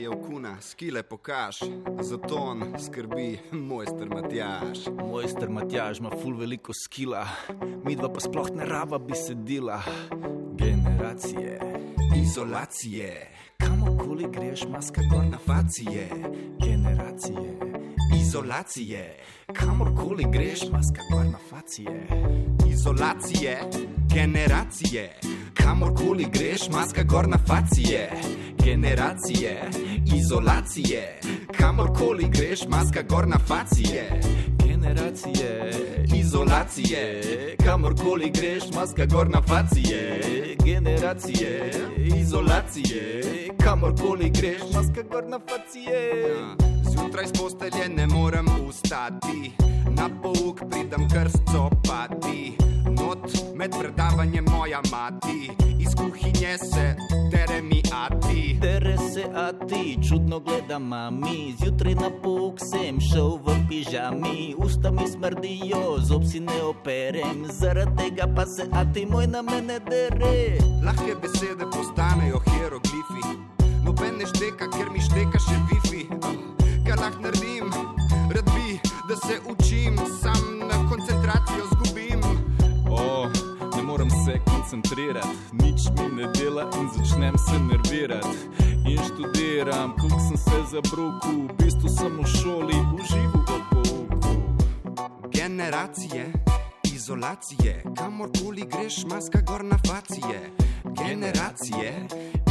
je okuna, skile pokaž, zato on skrbi, mojster Matjaš. Mojster Matjaž ima ful veliko skila, midva pa sploh ne raba bi sedela. Generacije, Izolacije, kamorkoli greš, maska gor na facije. Generacije, izolacije, kamorkoli greš, maska gor na facije. izolacije, generacije. Kamorkoli greš, maska gor na facije. Generacije, izolacije. Kamorkoli greš, maska gor na facije. Generacije, Izolacije, kamorkoli greš, maska gor na facije. generacije, Izolacije, kamorkoli greš, maska gor na facije. Zjutraj z postelje ne morem ustati, na pouk pridem krsto pati. Not med predavanjem moja mati, iz kuhinje se tere mi ati. Tere se, a ti čudno gleda mami. Zjutraj na pok sem šel v pižami, usta mi smrdijo, zob si ne operem, zaradi tega pa se, a ti moj na mene dere. Lahke besede postanejo hieroglifi, noben ne šteka, ker mi šteka še wifi. Kaj lahko naredim, rad bi, da se učim, sam se koncentrirati, nič mi ne dela in začnem se nervirati. In študiram, koliko sem se zabrukal, v bistvu sem v šoli, užival v pouku. Generacije, izolacije, kamorkoli greš, maska gor na facije. Generacije,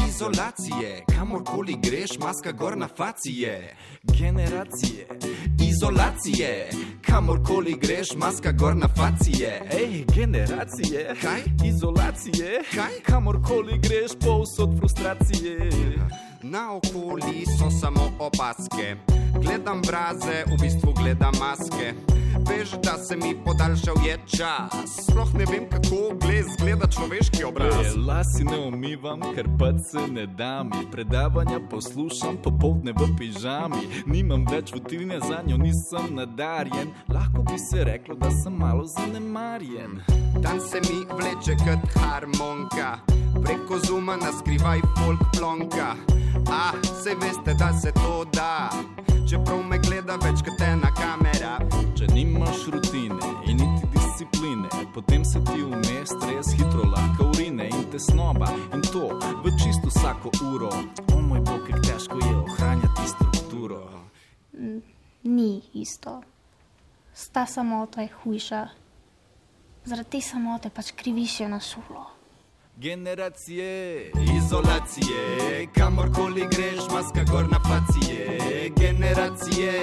izolacije, kamorkoli greš, maska gor na facije. Generacije, Izolacije, kamorkoli greš, maska gor na facije. ej, generacije, Kaj? izolacije, Kaj? kamorkoli greš, povsod frustracije. Na okoli so samo opaske, gledam braze, v bistvu gledam maske. Veš, da se mi podaljšal je čas, sploh ne vem, kako gled zgleda človeški obraz. E, lasi ne umivam, ker pa se ne da mi. Predavanja poslušam popoldne v pižami. Nimam več vodilne za njo, nisem nadarjen. Lahko bi se reklo, da sem malo zanemarjen. Dan se mi vleče kot harmonika, preko zuma na skrivaj folk plonka. A, se veste, da se to da, čeprav me gleda več kot ena nimaš rutine in niti discipline, potem se ti vmes res hitro lahko urine in tesnoba in to v čisto vsako uro. O moj bog, kako težko je ohranjati strukturo. Ni isto. Ta samota je hujša. Zaradi te samote pač kriviš jo na šolo. Генерације, изолације, камор коли греш, маска гор на фације. Генерације,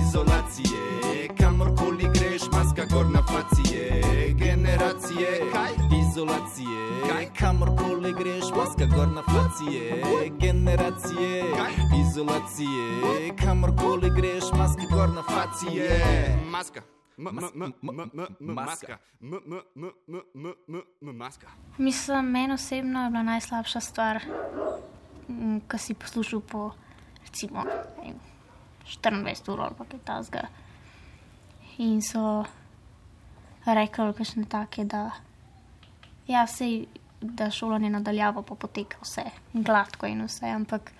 изолације, камор коли греш, маска гор на фације. Генерације, кај изолације, кај камор коли греш, маска гор на фације. Генерације, кај изолације, камор коли греш, маска гор на фације. Маска. Maska. maska. Mislim, meni osebno je bila najslabša stvar, ki si poslušal po recimo, ne vem, 24 ur ali pa kaj tasga. In so rekli, kakšne take, da ja, sej, da šolanje nadaljavo pa poteka vse gladko in vse, ampak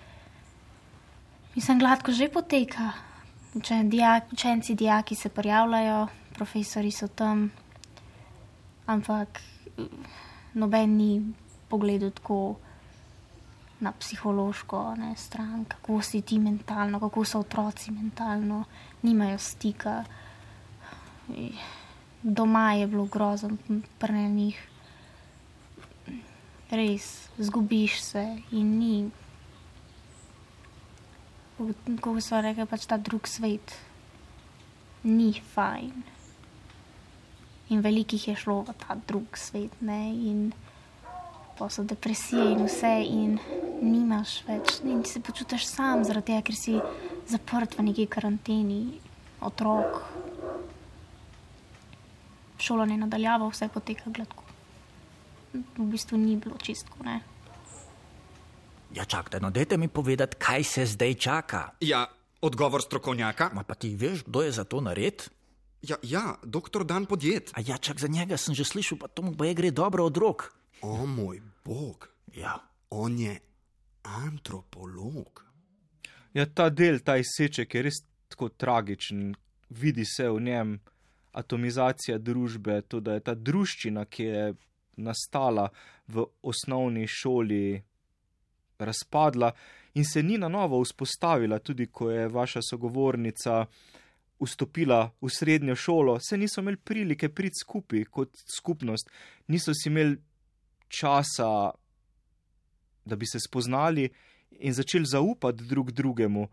mislim, gladko že poteka. Uče, dijak, učenci, dijaki se prijavljajo, profesori so tam, ampak noben ni pogledal tako na psihološko ne, stran, kako si ti mentalno, kako so otroci mentalno, nimajo stika. Doma je bilo grozno, pri njih. Res, zgubiš se in ni. Kako so rekli, pač ta drug svet ni fajn. In velikih je šlo v ta drug svet, ne? in pa so depresije in vse, in nimaš več, in se počutiš sam, zaradi tega, ker si zaprt v neki karanteni, otrok. Šolanje nadaljavo, vse poteka gladko. V bistvu ni bilo čistko, ne. Ja, čakajte, no, dajte mi povedati, kaj se zdaj čaka. Ja, odgovor strokovnjaka. Ma pa ti veš, kdo je za to nared? Ja, ja, doktor Dan podjet. A ja, čak za njega sem že slišal, pa to mu pa je gre dobro od rok. O moj bog, Ja, on je antropolog. Ja, ta del, ta izseček je res tako tragičen, vidi se v njem atomizacija družbe, to da je ta druščina, ki je nastala v osnovni šoli, razpadla in se ni na novo vzpostavila, tudi ko je vaša sogovornica vstopila v srednjo šolo, se niso imeli prilike priti skupaj kot skupnost, niso si imeli časa, da bi se spoznali in začeli zaupati drug drugemu.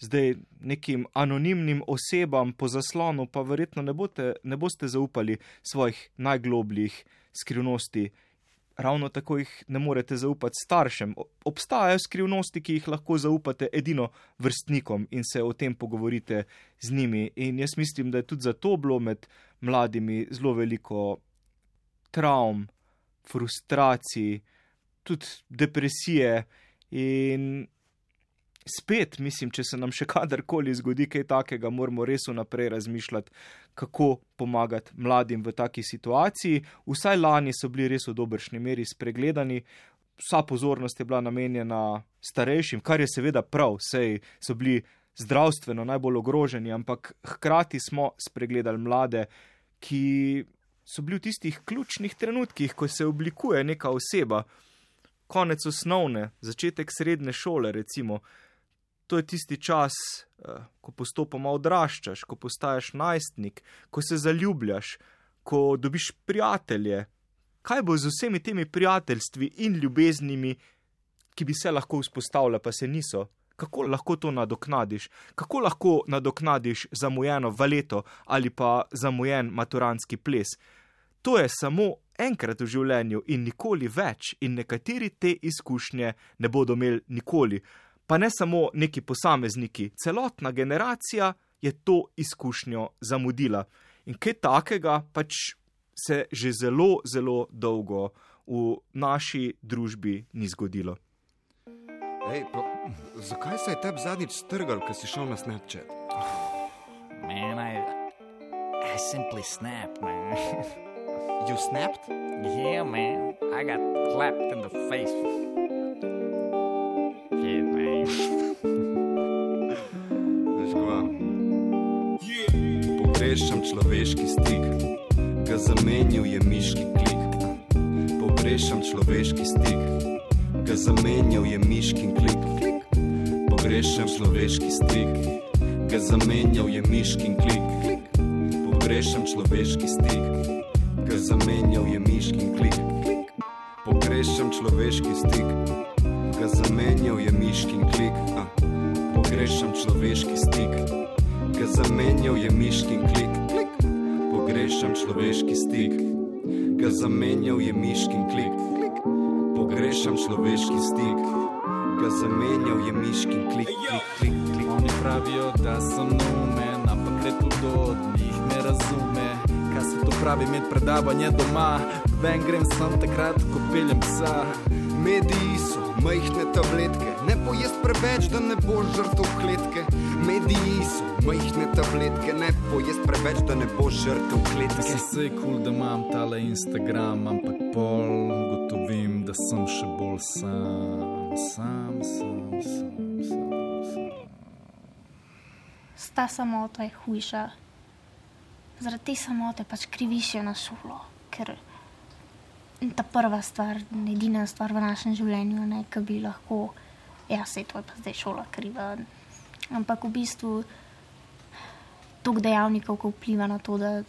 Zdaj nekim anonimnim osebam po zaslonu, pa verjetno ne, bote, ne boste zaupali svojih najglobljih skrivnosti ravno tako jih ne morete zaupati staršem. Obstajajo skrivnosti, ki jih lahko zaupate edino vrstnikom in se o tem pogovorite z njimi. In jaz mislim, da je tudi zato bilo med mladimi zelo veliko travm, frustracij, tudi depresije in spet, mislim, če se nam še kadarkoli zgodi kaj takega, moramo res vnaprej razmišljati, kako pomagati mladim v taki situaciji. Vsaj lani so bili res v dobršni meri spregledani. Vsa pozornost je bila namenjena starejšim, kar je seveda prav, sej so bili zdravstveno najbolj ogroženi, ampak hkrati smo spregledali mlade, ki so bili v tistih ključnih trenutkih, ko se oblikuje neka oseba, konec osnovne, začetek srednje šole, recimo, to je tisti čas, eh, ko postopoma odraščaš, ko postaješ najstnik, ko se zaljubljaš, ko dobiš prijatelje. Kaj bo z vsemi temi prijateljstvi in ljubeznimi, ki bi se lahko vzpostavile, pa se niso? Kako lahko to nadoknadiš? Kako lahko nadoknadiš zamujeno valeto ali pa zamujen maturanski ples? To je samo enkrat v življenju in nikoli več, in nekateri te izkušnje ne bodo imeli nikoli pa ne samo neki posamezniki, celotna generacija je to izkušnjo zamudila. In kaj takega pač se že zelo, zelo dolgo v naši družbi ni zgodilo. Ej, pa, zakaj se je tebi zadnjič strgal, ko si šel na Snapchat? Man, I, I simply snapped, man. You snapped? yeah, man. I got clapped in the face. Človeški stik, ga zamenjal je miški klik. Pogrešam človeški stik, ga zamenjal je miški klik. Pogrešam človeški stik, ga zamenjal je miški klik. Pogrešam človeški stik, ga zamenjal je miški klik. Pogrešam človeški stik, ga zamenjal je miški klik. Pogrešam človeški stik ga zamenjal je miški klik. Pogrešam človeški stik, ga zamenjal je miški klik. Pogrešam človeški stik, ga zamenjal je miški klik, klik, klik, klik. Oni pravijo, da sem neumen, ampak le tudi od njih me razume. Kaj se to pravi, med predavanje doma, ven grem sem takrat, ko peljem psa. Mediji so majhne tabletke, ne pojest preveč, da ne boš žrtev kletke. Mediji so majhne tabletke, ne pojest preveč, da ne boš žrtev kletke. Sem se kul, cool, da imam tale Instagram, ampak pol gotovim, da sem še bolj sam, sam, sam, sam. sam, sam. Ta samota je hujša. Zaradi te samote pač kriviš jo na šolo, ker ta prva stvar, edina stvar v našem življenju, ki bi lahko, ja, se to je pa zdaj šola kriva. Ampak v bistvu toliko dejavnikov, ki vpliva na to, da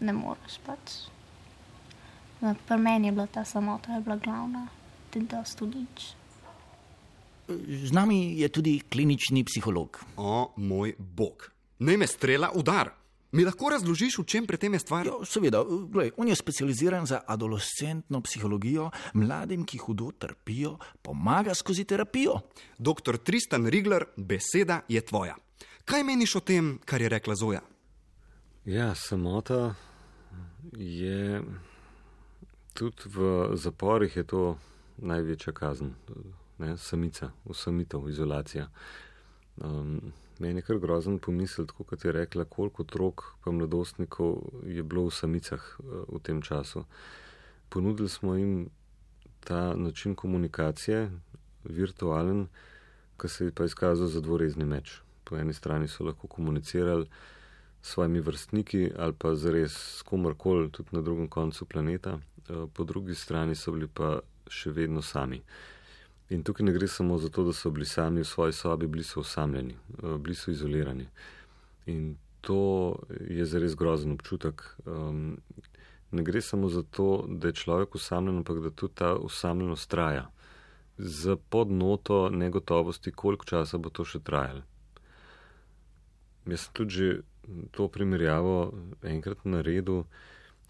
ne moreš. Pač. Pri meni je bila ta samota, je bila glavna, da studiš. Z nami je tudi klinični psiholog. O moj bog, naj me strela udar. Mi lahko razložiš, v čem pri tem je stvar? Jo, seveda, glej, on je specializiran za adolescentno psihologijo, mladim, ki hudo trpijo, pomaga skozi terapijo. Doktor Tristan Rigler, beseda je tvoja. Kaj meniš o tem, kar je rekla Zoja? Ja, samota je tudi v zaporih je to največja kazen, ne? samica, usamitev, izolacija. Um, meni je kar grozen pomisel, tako kot je rekla, koliko otrok pa mladostnikov je bilo v samicah uh, v tem času. Ponudili smo jim ta način komunikacije, virtualen, ki se je pa izkazal za dvorezni meč. Po eni strani so lahko komunicirali s svojimi vrstniki ali pa zares s komorkoli tudi na drugem koncu planeta, eh, po drugi strani so bili pa še vedno sami. In tukaj ne gre samo za to, da so bili sami v svoji sobi, bili so osamljeni, eh, bili so izolirani. In to je zares grozen občutek. Um, ne gre samo za to, da je človek usamljen, ampak da tudi ta usamljenost traja. Z podnoto negotovosti, koliko časa bo to še trajalo. Jaz sem tudi to primerjavo enkrat naredil,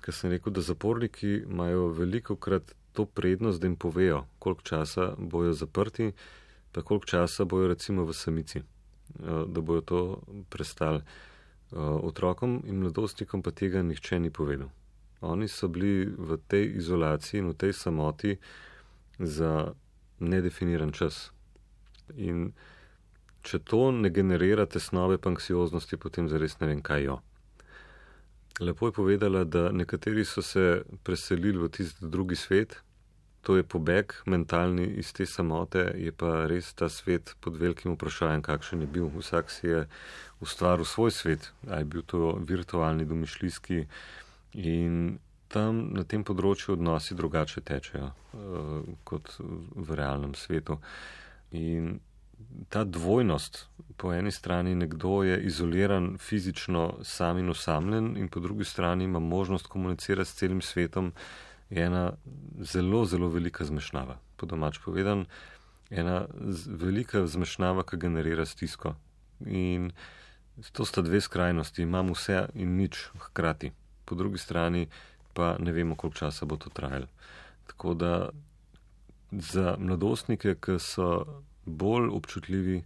ker sem rekel, da zaporniki imajo veliko krat to prednost, da jim povejo, koliko časa bojo zaprti, pa koliko časa bojo recimo v samici, eh, da bojo to prestali. Eh, otrokom in mladostnikom pa tega nihče ni povedal. Oni so bili v tej izolaciji in v tej samoti za nedefiniran čas. In če to ne generira tesnove pa anksioznosti, potem zares ne vem, kaj jo. Lepo je povedala, da nekateri so se preselili v tisti drugi svet, to je pobeg mentalni iz te samote, je pa res ta svet pod velikim vprašanjem, kakšen je bil. Vsak si je ustvaril svoj svet, aj bil to virtualni, domišljski in tam na tem področju odnosi drugače tečejo uh, kot v realnem svetu. In ta dvojnost, po eni strani nekdo je izoliran fizično sam in osamljen in po drugi strani ima možnost komunicirati s celim svetom, je ena zelo, zelo velika zmešnjava. Po domač povedan, ena velika zmešnjava, ki generira stisko. In to sta dve skrajnosti, imam vse in nič hkrati. Po drugi strani pa ne vemo, koliko časa bo to trajalo. Tako da za mladostnike, ki so bolj občutljivi,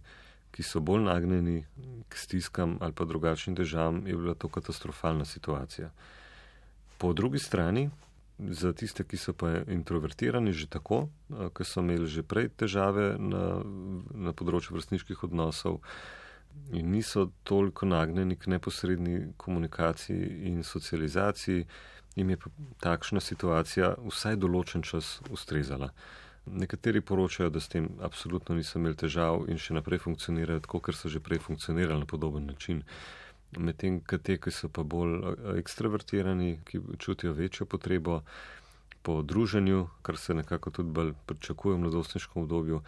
ki so bolj nagnjeni k stiskam ali pa drugačnim težavam, je bila to katastrofalna situacija. Po drugi strani, za tiste, ki so pa introvertirani že tako, ki so imeli že prej težave na, na področju vrstniških odnosov in niso toliko nagnjeni k neposredni komunikaciji in socializaciji, jim je pa takšna situacija vsaj določen čas ustrezala. Nekateri poročajo, da s tem absolutno niso imeli težav in še naprej funkcionirajo tako, ker so že prej funkcionirali na podoben način. Medtem, ki te, ki so pa bolj ekstravertirani, ki čutijo večjo potrebo po druženju, kar se nekako tudi bolj pričakuje v mladostniškem obdobju,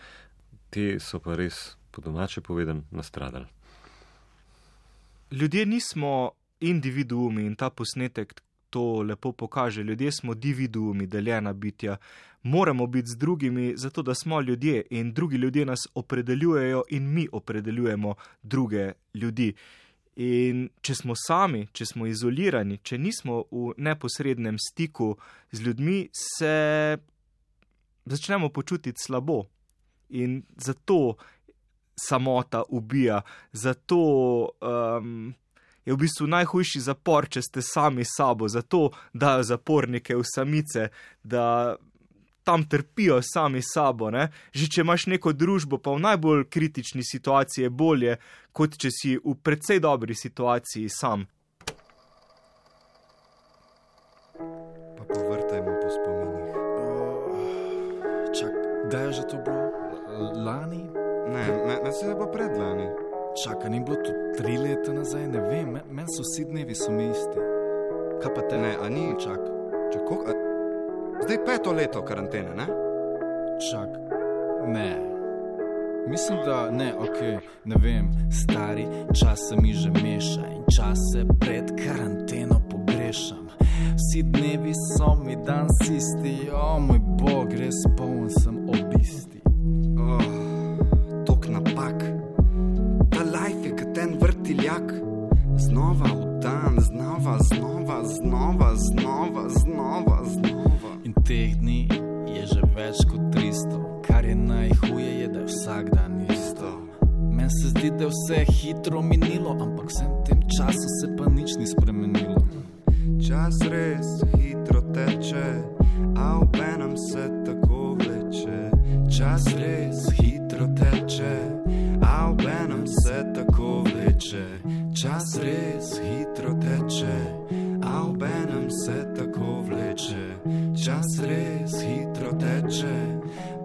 te so pa res, po domače povedan, nastradali. Ljudje nismo individuumi in ta posnetek to lepo pokaže. Ljudje smo individuumi, deljena bitja. Moramo biti z drugimi, zato da smo ljudje in drugi ljudje nas opredeljujejo in mi opredeljujemo druge ljudi. In če smo sami, če smo izolirani, če nismo v neposrednem stiku z ljudmi, se začnemo počutiti slabo. In zato samota ubija, zato um, je v bistvu najhujši zapor, če ste sami sabo, zato dajo zapornike v samice, da tam trpijo sami sabo. Ne? Že če imaš neko družbo, pa v najbolj kritični situaciji je bolje, kot če si v precej dobri situaciji sam. Pa povrtajmo po spominih. Čak, kdaj je že to bilo? Lani? Ne, meni se je pa predlani. Čakaj, ni bilo to tri leta nazaj, ne vem, meni men so vsi dnevi so mi isti. Kaj pa te? Ne, a ni, čak. Čak, a, zdaj peto leto karantene, ne? Čak, ne. Mislim, da ne, ok, ne vem, stari čas se mi že meša in čas se pred karanteno pogrešam. Vsi dnevi so mi dan isti, o moj bog, res poln sem obisti. Znova v dan, znova, znova, znova, znova, znova, znova. In teh dni je že več kot 300, kar je najhuje, je da je vsak dan isto. Meni se zdi, da je vse hitro minilo, ampak vsem tem času se pa nič ni spremenilo. Čas res hitro teče, a ob enem se tako vleče. Čas res hitro teče, vleče. Čas res hitro teče, a ob enem se tako vleče. Čas res hitro teče,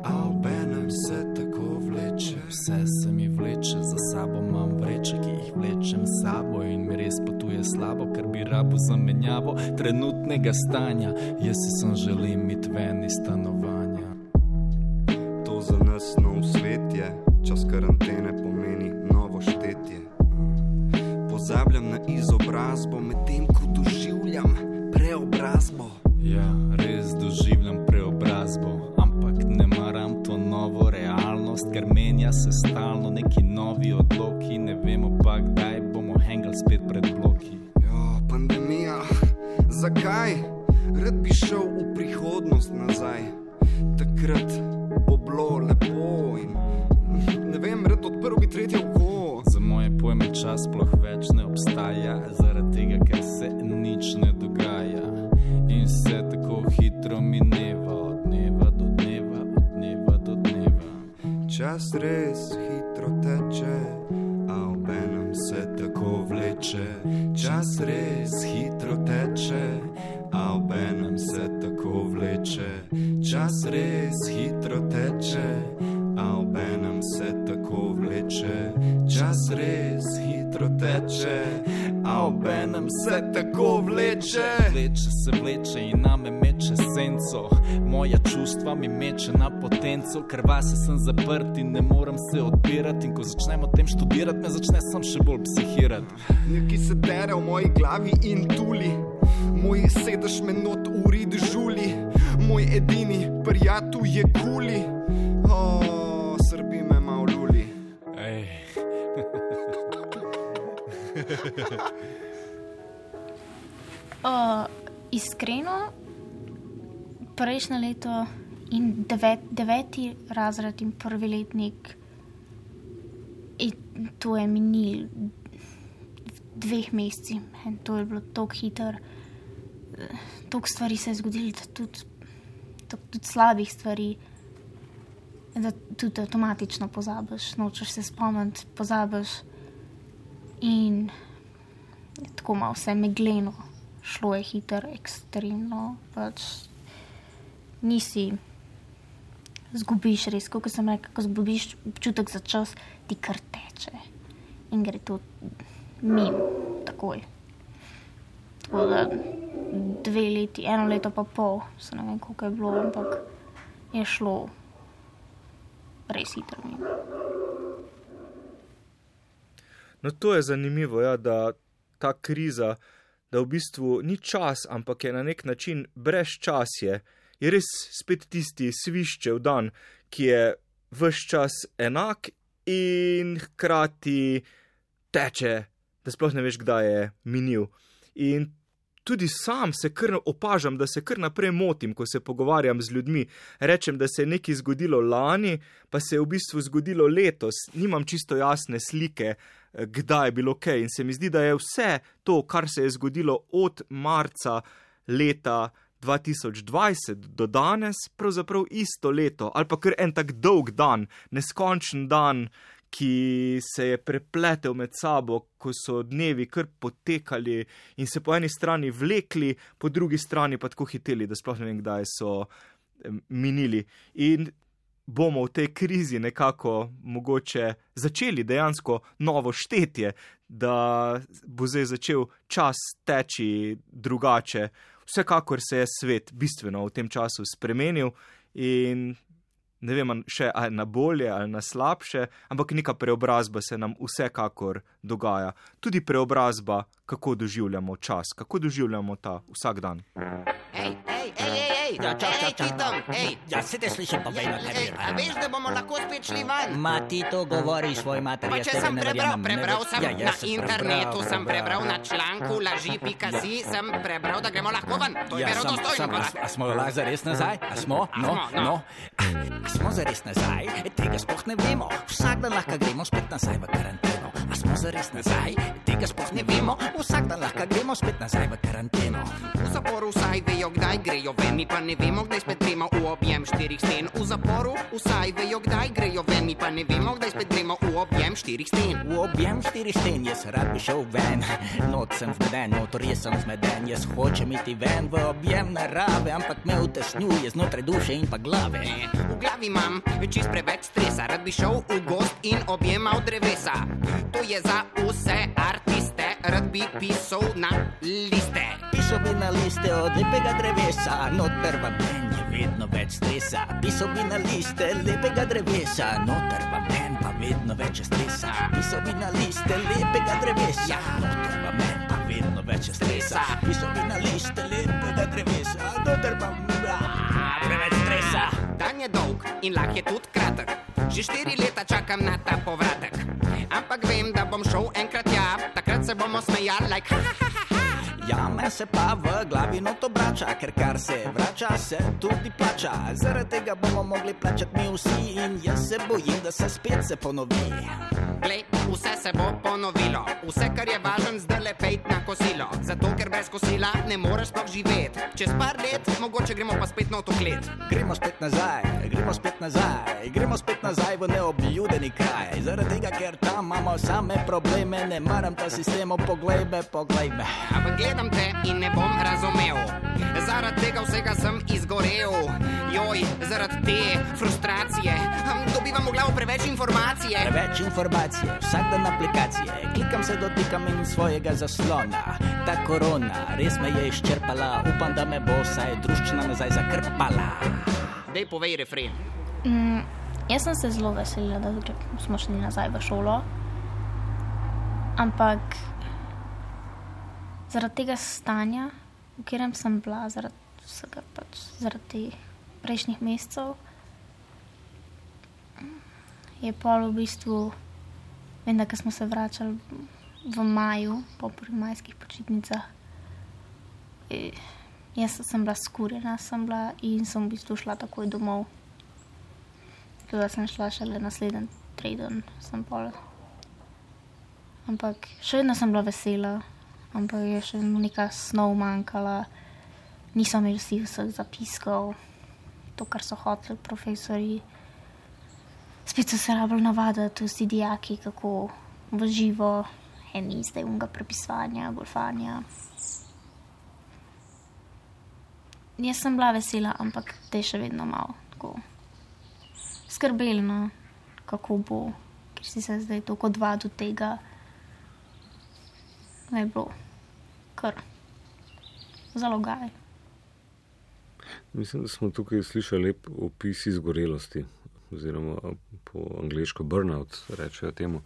a ob enem se tako vleče. Vse se mi vleče, za sabo imam vreče, ki jih vlečem s sabo in mi res potuje slabo, ker bi rabo zamenjavo trenutnega stanja. Jaz si sem želim imeti ven iz stanovanja. To za nas nov svet je, čas karantene pomeni. Pozabljam na izobrazbo, medtem ko doživljam preobrazbo. Ja, res doživljam preobrazbo, ampak ne maram to novo realnost, ker menja se stalno neki novi odloki, ne vemo pa kdaj bomo hengel spet pred bloki. Ja, pandemija, zakaj? Rad bi šel v prihodnost nazaj. Takrat bo bilo lepo in ne vem, rad odprl bi tretje oko. Za moje pojme čas sploh Čas res hitro teče, a obenem se tako vleče. Čas res hitro teče, a obenem se tako vleče. Čas res potenco, ker vase sem zaprt in ne morem se odpirati. In ko začnemo tem študirati, me začne sam še bolj psihirati. Neki se dere v moji glavi in tuli, moj sedež me not uri dežuli, moj edini prijatelj je kuli. O, srbi me malo luli. Ej. Uh, iskreno, prejšnje leto in devet, deveti razred in prvi letnik, in to je minil v dveh mesecih in to je bilo tako hitro. Toliko stvari se je zgodilo, da tudi, tok- tudi slabih stvari, da tudi avtomatično pozabiš, nočeš se spomniti, pozabiš. In tako malo vse megleno, šlo je hitro, ekstremno. Pač nisi, zgubiš res, kot sem rekel, ko zgubiš občutek za čas, ti kar teče in gre to mimo, takoj. Tako da dve leti, eno leto pa pol, se ne vem, koliko je bilo, ampak je šlo res hitro mimo. No, to je zanimivo, ja, da ta kriza, da v bistvu ni čas, ampak je na nek način brez časje, je res spet tisti sviščev dan, ki je vse čas enak in hkrati teče, da sploh ne veš, kdaj je minil. In tudi sam se kar opažam, da se kar naprej motim, ko se pogovarjam z ljudmi. Rečem, da se je nekaj zgodilo lani, pa se je v bistvu zgodilo letos. Nimam čisto jasne slike, eh, kdaj je bilo kaj. In se mi zdi, da je vse to, kar se je zgodilo od marca leta 2020 do danes, pravzaprav isto leto, ali pa kar en tak dolg dan, neskončen dan, ki se je prepletel med sabo, ko so dnevi kar potekali in se po eni strani vlekli, po drugi strani pa tako hiteli, da sploh ne vem, kdaj so minili. In bomo v tej krizi nekako mogoče začeli dejansko novo štetje, da bo zdaj začel čas teči drugače. Vsekakor se je svet bistveno v tem času spremenil in ne vem, še ali na bolje ali na slabše, ampak neka preobrazba se nam vsekakor dogaja. Tudi preobrazba, kako doživljamo čas, kako doživljamo ta vsak dan. Ej, ej, ej, ej, ej, Ja, čas, ej, čas, ti čas. tam, ej. Ja, se te slišim, pa Ja, vej na ej, a veš, da bomo lahko spet šli ven? Ma ti to govoriš svoj mater, Pa če tebi sem prebral, prebral sem Ja, na jaz sem internetu, prebral, sem prebral na članku laži.si, sem prebral, da gremo lahko ven. To je Ja, verodostojno. a, a smo lahko zares nazaj? A smo? No, smo, no. no. A smo zares nazaj? Tega sploh ne vemo. Vsak dan lahko gremo spet nazaj v karanteno. A smo zares nazaj? Tega sploh ne vemo. Vsak dan lahko gremo spet nazaj v karanteno. V zaporu vsaj vejo, kdaj grejo ven, mi pa ne vemo, kdaj spet gremo v objem štirih sten. V zaporu vsaj vejo, kdaj grejo ven, mi pa ne vemo, kdaj spet gremo v objem štirih sten. V objem štirih sten, jaz rad bi šel ven. Noč sem zmeden, notor jaz sem zmeden, jaz hočem iti ven v objem narave, ampak me utesnjuje znotraj duše in pa glave. V glavi imam čist preveč stresa, rad bi šel v gost in objemal drevesa. To je za vse artiste, rad bi pisal na liste. Pisal bi na liste od lepega drevesa, noter v meni je vedno več stresa. Pisal bi na liste lepega drevesa, noter v meni pa vedno več stresa. Pisal bi na liste lepega drevesa, noter v meni pa vedno več stresa. Pisal bi na liste lepega drevesa, noter pa ah, preveč stresa. Dan je dolg in lah je tudi kratek. Že štiri leta čakam na ta povratek. Ampak vem, da bom šel enkrat ja, takrat se bomo smejali, like ha, ha, ha, ha, ha. Ja, me se pa v glavi not obrača, ker kar se vrača, se tudi plača. Zaradi tega bomo mogli plačati mi vsi in jaz se bojim, da se spet se ponovi. Glej, vse se bo ponovilo, vse kar je važno, zdaj le pejt na kosilo. Zato, ker brez kosila ne moreš sploh živeti. Čez par let, mogoče gremo pa spet na otoklet. Gremo spet nazaj, gremo spet nazaj, gremo spet nazaj v neobljudeni kraj. Zaradi tega, ker tam imamo same probleme, ne maram ta sistem, poglej me, poglej me. Ampak gledam te in ne bom razumel. Zaradi tega vsega sem izgorel. Joj, zaradi te frustracije. Hm, Dobivam v glavo preveč informacije. Preveč informacije, vsak dan aplikacije, klikam se, dotikam in svojega zaslona. Ta korona res me je izčrpala, upam, da me bo vsaj druščina nazaj zakrpala. Dej povej refren. Mm, jaz sem se zelo veselila, da smo šli nazaj v šolo. Ampak zaradi tega stanja, v katerem sem bila, zaradi vsega, pač, zaradi teh prejšnjih mesecev, je pol v bistvu, vem, da smo se vračali v maju, po prvih majskih počitnicah. eh, Jaz sem bila skurjena, sem bila in sem v bistvu šla takoj domov. Tako da sem šla šele naslednji teden, sem pol. Ampak še vedno sem bila vesela, ampak je še neka snov manjkala, nisem imela vseh zapiskov, to, kar so hoteli profesori. Spet so se rabili navaditi vsi dijaki, kako v živo, eni zdaj unga prepisovanja, golfanja. Jaz sem bila vesela, ampak te še vedno malo tako skrbelno, kako bo, ker si se zdaj tako dva do tega, da je bilo kar zalogaj. Mislim, da smo tukaj slišali lep opis izgorelosti, oziroma po angliško burnout, rečejo temu.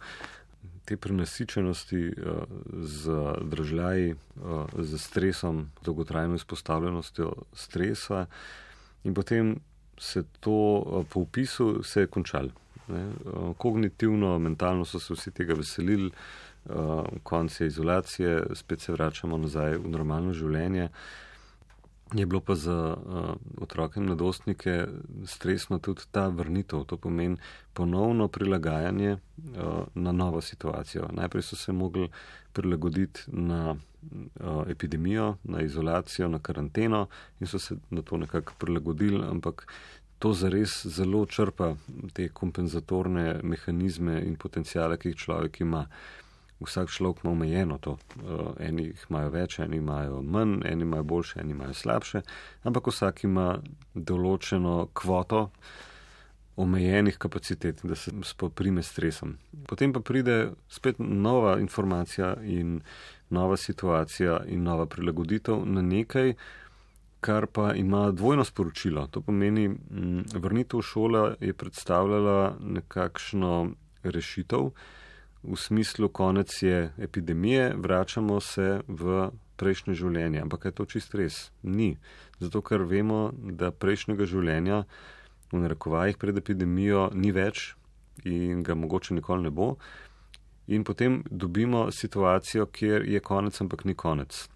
Te prenasičenosti uh, z državljaji, uh, z stresom, dolgotrajno izpostavljenostjo stresa, in potem se to uh, po opisu se je končalo. Uh, kognitivno, mentalno so se vsi tega veselili, uh, konc je izolacije, spet se vračamo nazaj v normalno življenje. Je bilo pa za uh, otroke in mladostnike stresno tudi ta vrnitev, to pomeni ponovno prilagajanje uh, na novo situacijo. Najprej so se mogli prilagoditi na uh, epidemijo, na izolacijo, na karanteno in so se na to nekako prilagodili, ampak to zares zelo črpa te kompenzatorne mehanizme in potencijale, ki jih človek ima. Vsak človek ima omejeno to. Uh, eni jih imajo več, eni imajo manj, eni imajo boljše, eni imajo slabše, ampak vsak ima določeno kvoto omejenih kapacitet, da se spoprime stresom. Potem pa pride spet nova informacija in nova situacija in nova prilagoditev na nekaj, kar pa ima dvojno sporočilo. To pomeni, m, vrnitev v šolo je predstavljala nekakšno rešitev, v smislu konec je epidemije, vračamo se v prejšnje življenje. Ampak je to čist res? Ni. Zato, ker vemo, da prejšnjega življenja v narekovajih pred epidemijo ni več in ga mogoče nikoli ne bo. In potem dobimo situacijo, kjer je konec, ampak ni konec.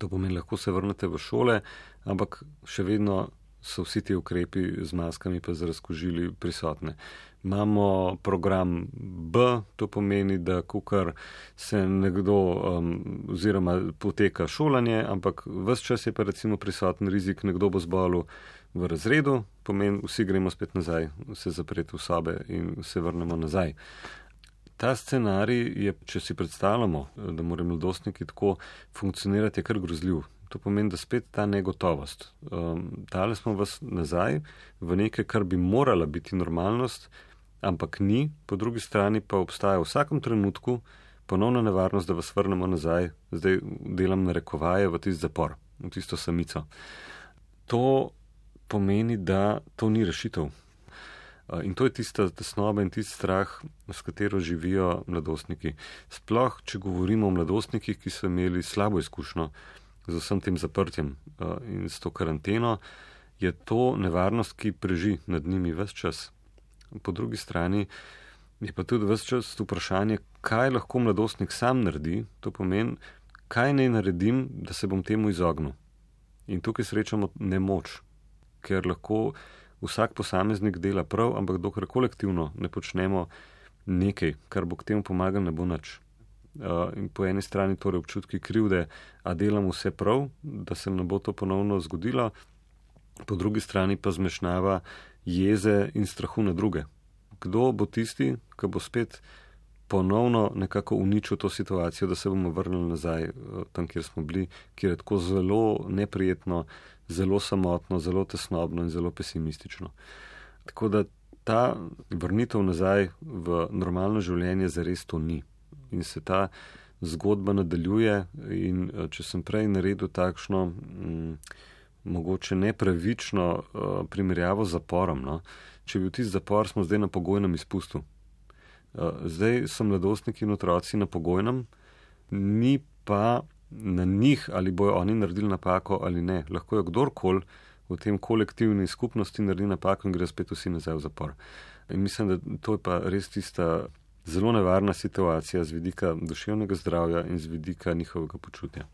To pomeni, lahko se vrnete v šole, ampak še vedno so vsi ti ukrepi z maskami pa z razkožili prisotne. Imamo program B, to pomeni, da kukar se nekdo um, oziroma poteka šolanje, ampak vse čas je pa recimo prisoten rizik, nekdo bo zbolel v razredu, pomeni, vsi gremo spet nazaj, se zapreti v sobe in se vrnemo nazaj. Ta scenarij je, če si predstavljamo, da morajo mladostniki tako funkcionirati, je kar grozljiv. To pomeni, da spet ta negotovost. Um, dali smo vas nazaj v nekaj, kar bi morala biti normalnost, ampak ni, po drugi strani pa obstaja v vsakem trenutku ponovna nevarnost, da vas vrnemo nazaj, zdaj delam rekovaje v tisti zapor, v tisto samico. To pomeni, da to ni rešitev. In to je tista tesnoba in tisti strah, s katero živijo mladostniki. Sploh, če govorimo o mladostnikih, ki so imeli slabo izkušnjo z vsem tem zaprtjem in s to karanteno, je to nevarnost, ki preži nad njimi vse čas. Po drugi strani je pa tudi vse čas vprašanje, kaj lahko mladostnik sam naredi, to pomeni, kaj naj naredim, da se bom temu izognil. In tukaj srečamo nemoč, ker lahko vsak posameznik dela prav, ampak dokler kolektivno ne počnemo nekaj, kar bo k temu pomagalo, ne bo nič. In po eni strani torej občutki krivde, a delam vse prav, da se ne bo to ponovno zgodilo, po drugi strani pa zmešnava jeze in strahu na druge. Kdo bo tisti, ki bo spet ponovno nekako uničil to situacijo, da se bomo vrnili nazaj tam, kjer smo bili, kjer je tako zelo neprijetno, zelo samotno, zelo tesnobno in zelo pesimistično. Tako da ta vrnitev nazaj v normalno življenje zares to ni. In se ta zgodba nadaljuje in če sem prej naredil takšno, m, mogoče nepravično uh, primerjavo z zaporom, no? če bi v tisti zapor smo zdaj na pogojnem izpustu. Uh, zdaj so mladostniki in otroci na pogojnem, ni pa na njih, ali bojo oni naredili napako ali ne. Lahko je kdorkoli v tem kolektivni skupnosti naredi napako in gre spet vsi nazaj v zapor. In mislim, da to je pa res tista zelo nevarna situacija z vidika duševnega zdravja in z vidika njihovega počutja.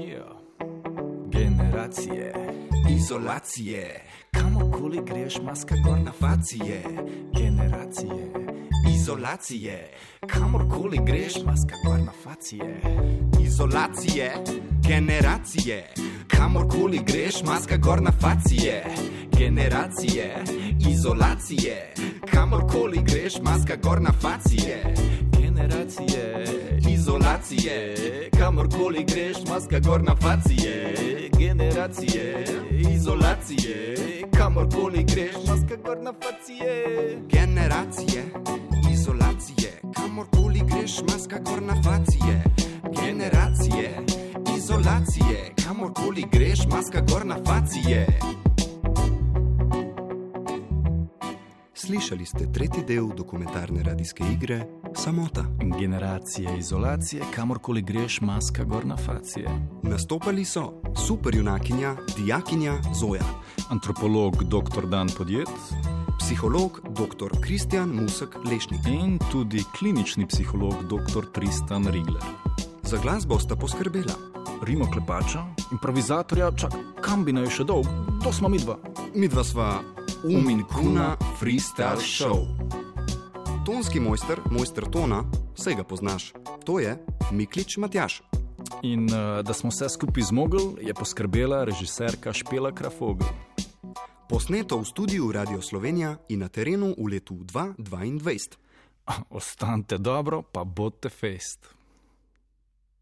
Yeah. Generacije, Izolacije, kamorkoli greš, maska gor na facije. Generacije, izolacije, kamorkoli greš, maska gor na facije. izolacije, generacije, kamorkoli greš, maska gor na facije. Generacije, izolacije, kamorkoli greš, maska gor na facije. Generacije, Izolacije, kamorkoli greš, maska gor na facije. generacije, Izolacije, kamorkoli greš, maska gor na facije. Generacije, izolacije, kamorkoli greš, maska gor na facije. Generacije, izolacije, kamorkoli greš, maska gor na facije. Slišali ste tretji del dokumentarne radijske igre Samota. Generacije, izolacije, kamorkoli greš, maska gor na facije. Nastopali so superjunakinja, dijakinja Zoja, Antropolog dr. Dan Podjet psiholog dr. Kristjan Musek Lešnik. in tudi klinični psiholog dr. Tristan Rigler. Za glasbo sta poskrbela Rimo Klepača, improvizatorja, čak, kam bi naj še dolg, to smo mi dva. midva sva Um in Kuna Freestyle Show. Tonski mojster, mojster tona, vse ga poznaš, to je Miklič Matjaš. In uh, da smo vse skupaj zmogli, je poskrbela režiserka Špela Krafogel. Posneto v studiu Radio Slovenija in na terenu v letu 2022. Ostanite dobro, pa bodite fest.